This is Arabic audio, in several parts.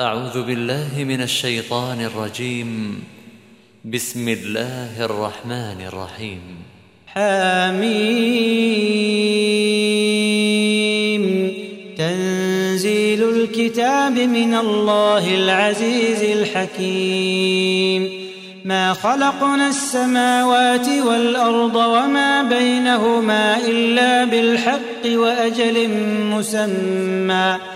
أعوذ بالله من الشيطان الرجيم. بسم الله الرحمن الرحيم. حميم. تنزيل الكتاب من الله العزيز الحكيم. ما خلقنا السماوات والأرض وما بينهما إلا بالحق وأجل مسمى.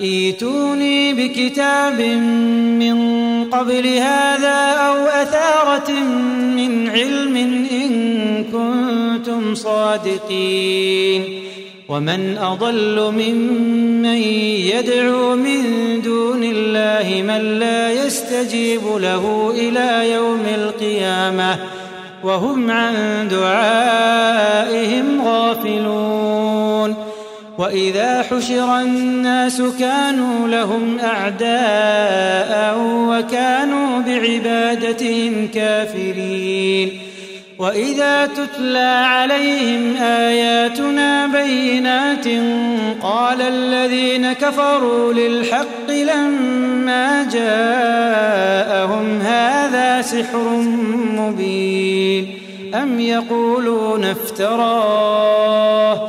ايتوني بكتاب من قبل هذا أو أثارة من علم إن كنتم صادقين. ومن أضل ممن يدعو من دون الله من لا يستجيب له إلى يوم القيامة وهم عن دعائهم غافلون. وإذا حشر الناس كانوا لهم أعداء وكانوا بعبادتهم كافرين. وإذا تتلى عليهم آياتنا بينات قال الذين كفروا للحق لما جاءهم هذا سحر مبين. أم يقولون افتراه؟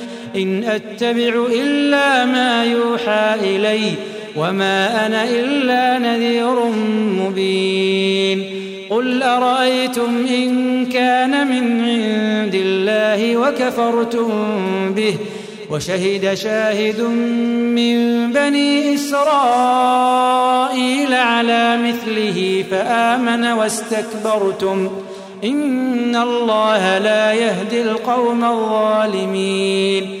إن أتبع إلا ما يوحى إلي وما أنا إلا نذير مبين. قل أرأيتم إن كان من عند الله وكفرتم به وشهد شاهد من بني إسرائيل على مثله فآمن واستكبرتم. إن الله لا يهدي القوم الظالمين.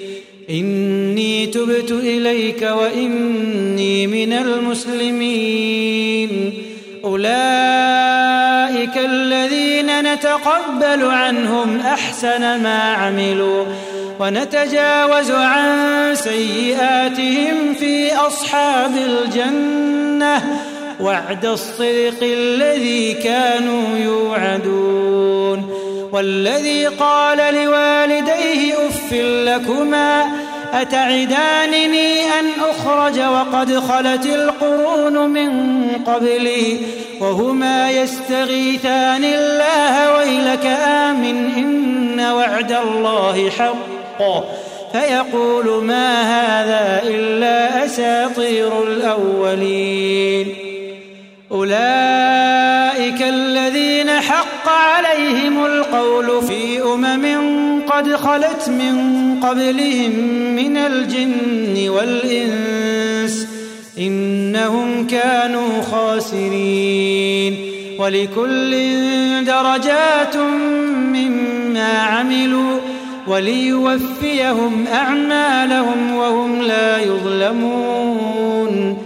إني تبت إليك وإني من المسلمين. أولئك الذين نتقبل عنهم أحسن ما عملوا ونتجاوز عن سيئاتهم في أصحاب الجنة. وعد الصدق الذي كانوا يوعدون. والذي قال لوالديه أف لكما أتعدانني أن أخرج وقد خلت القرون من قبلي وهما يستغيثان الله ويلك آمن إن وعد الله حق. فيقول ما هذا إلا أساطير الأولين. أولئك الذين حق عليهم القول في أمم قد خلت من قبلهم من الجن والإنس إنهم كانوا خاسرين ولكل درجات مما عملوا وليوفيهم أعمالهم وهم لا يظلمون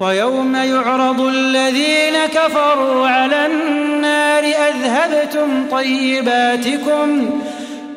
ويوم يعرض الذين كفروا على النار أذهبتم طيباتكم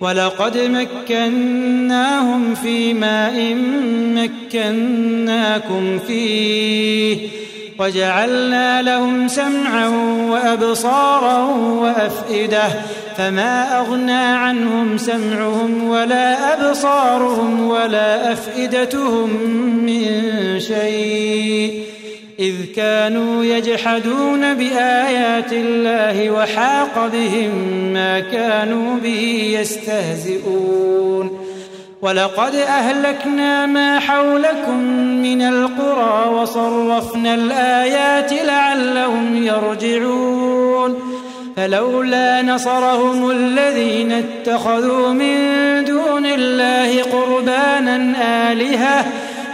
ولقد مكناهم في ماء مكناكم فيه وجعلنا لهم سمعا وأبصارا وأفئدة فما أغنى عنهم سمعهم ولا أبصارهم ولا أفئدتهم من شيء إذ كانوا يجحدون بآيات الله وحاق بهم ما كانوا به يستهزئون. ولقد أهلكنا ما حولكم من القرى وصرفنا الآيات لعلهم يرجعون. فلولا نصرهم الذين اتخذوا من دون الله قربانا آلهة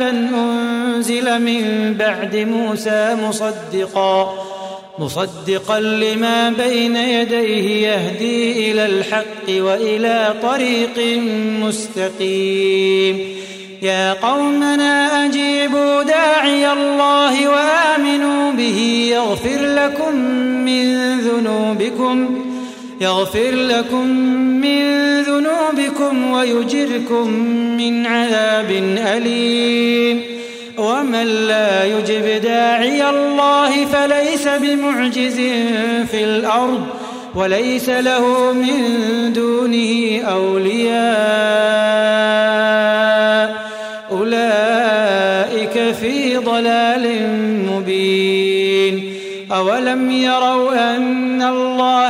كتابا أنزل من بعد موسى مصدقا مصدقا لما بين يديه يهدي إلى الحق وإلى طريق مستقيم. يا قومنا أجيبوا داعي الله وآمنوا به يغفر لكم من ذنوبكم يغفر لكم ذنوبكم ويجركم من عذاب أليم. ومن لا يجب داعي الله فليس بمعجز في الأرض وليس له من دونه أولياء. أولئك في ضلال مبين. أولم يروا أن الله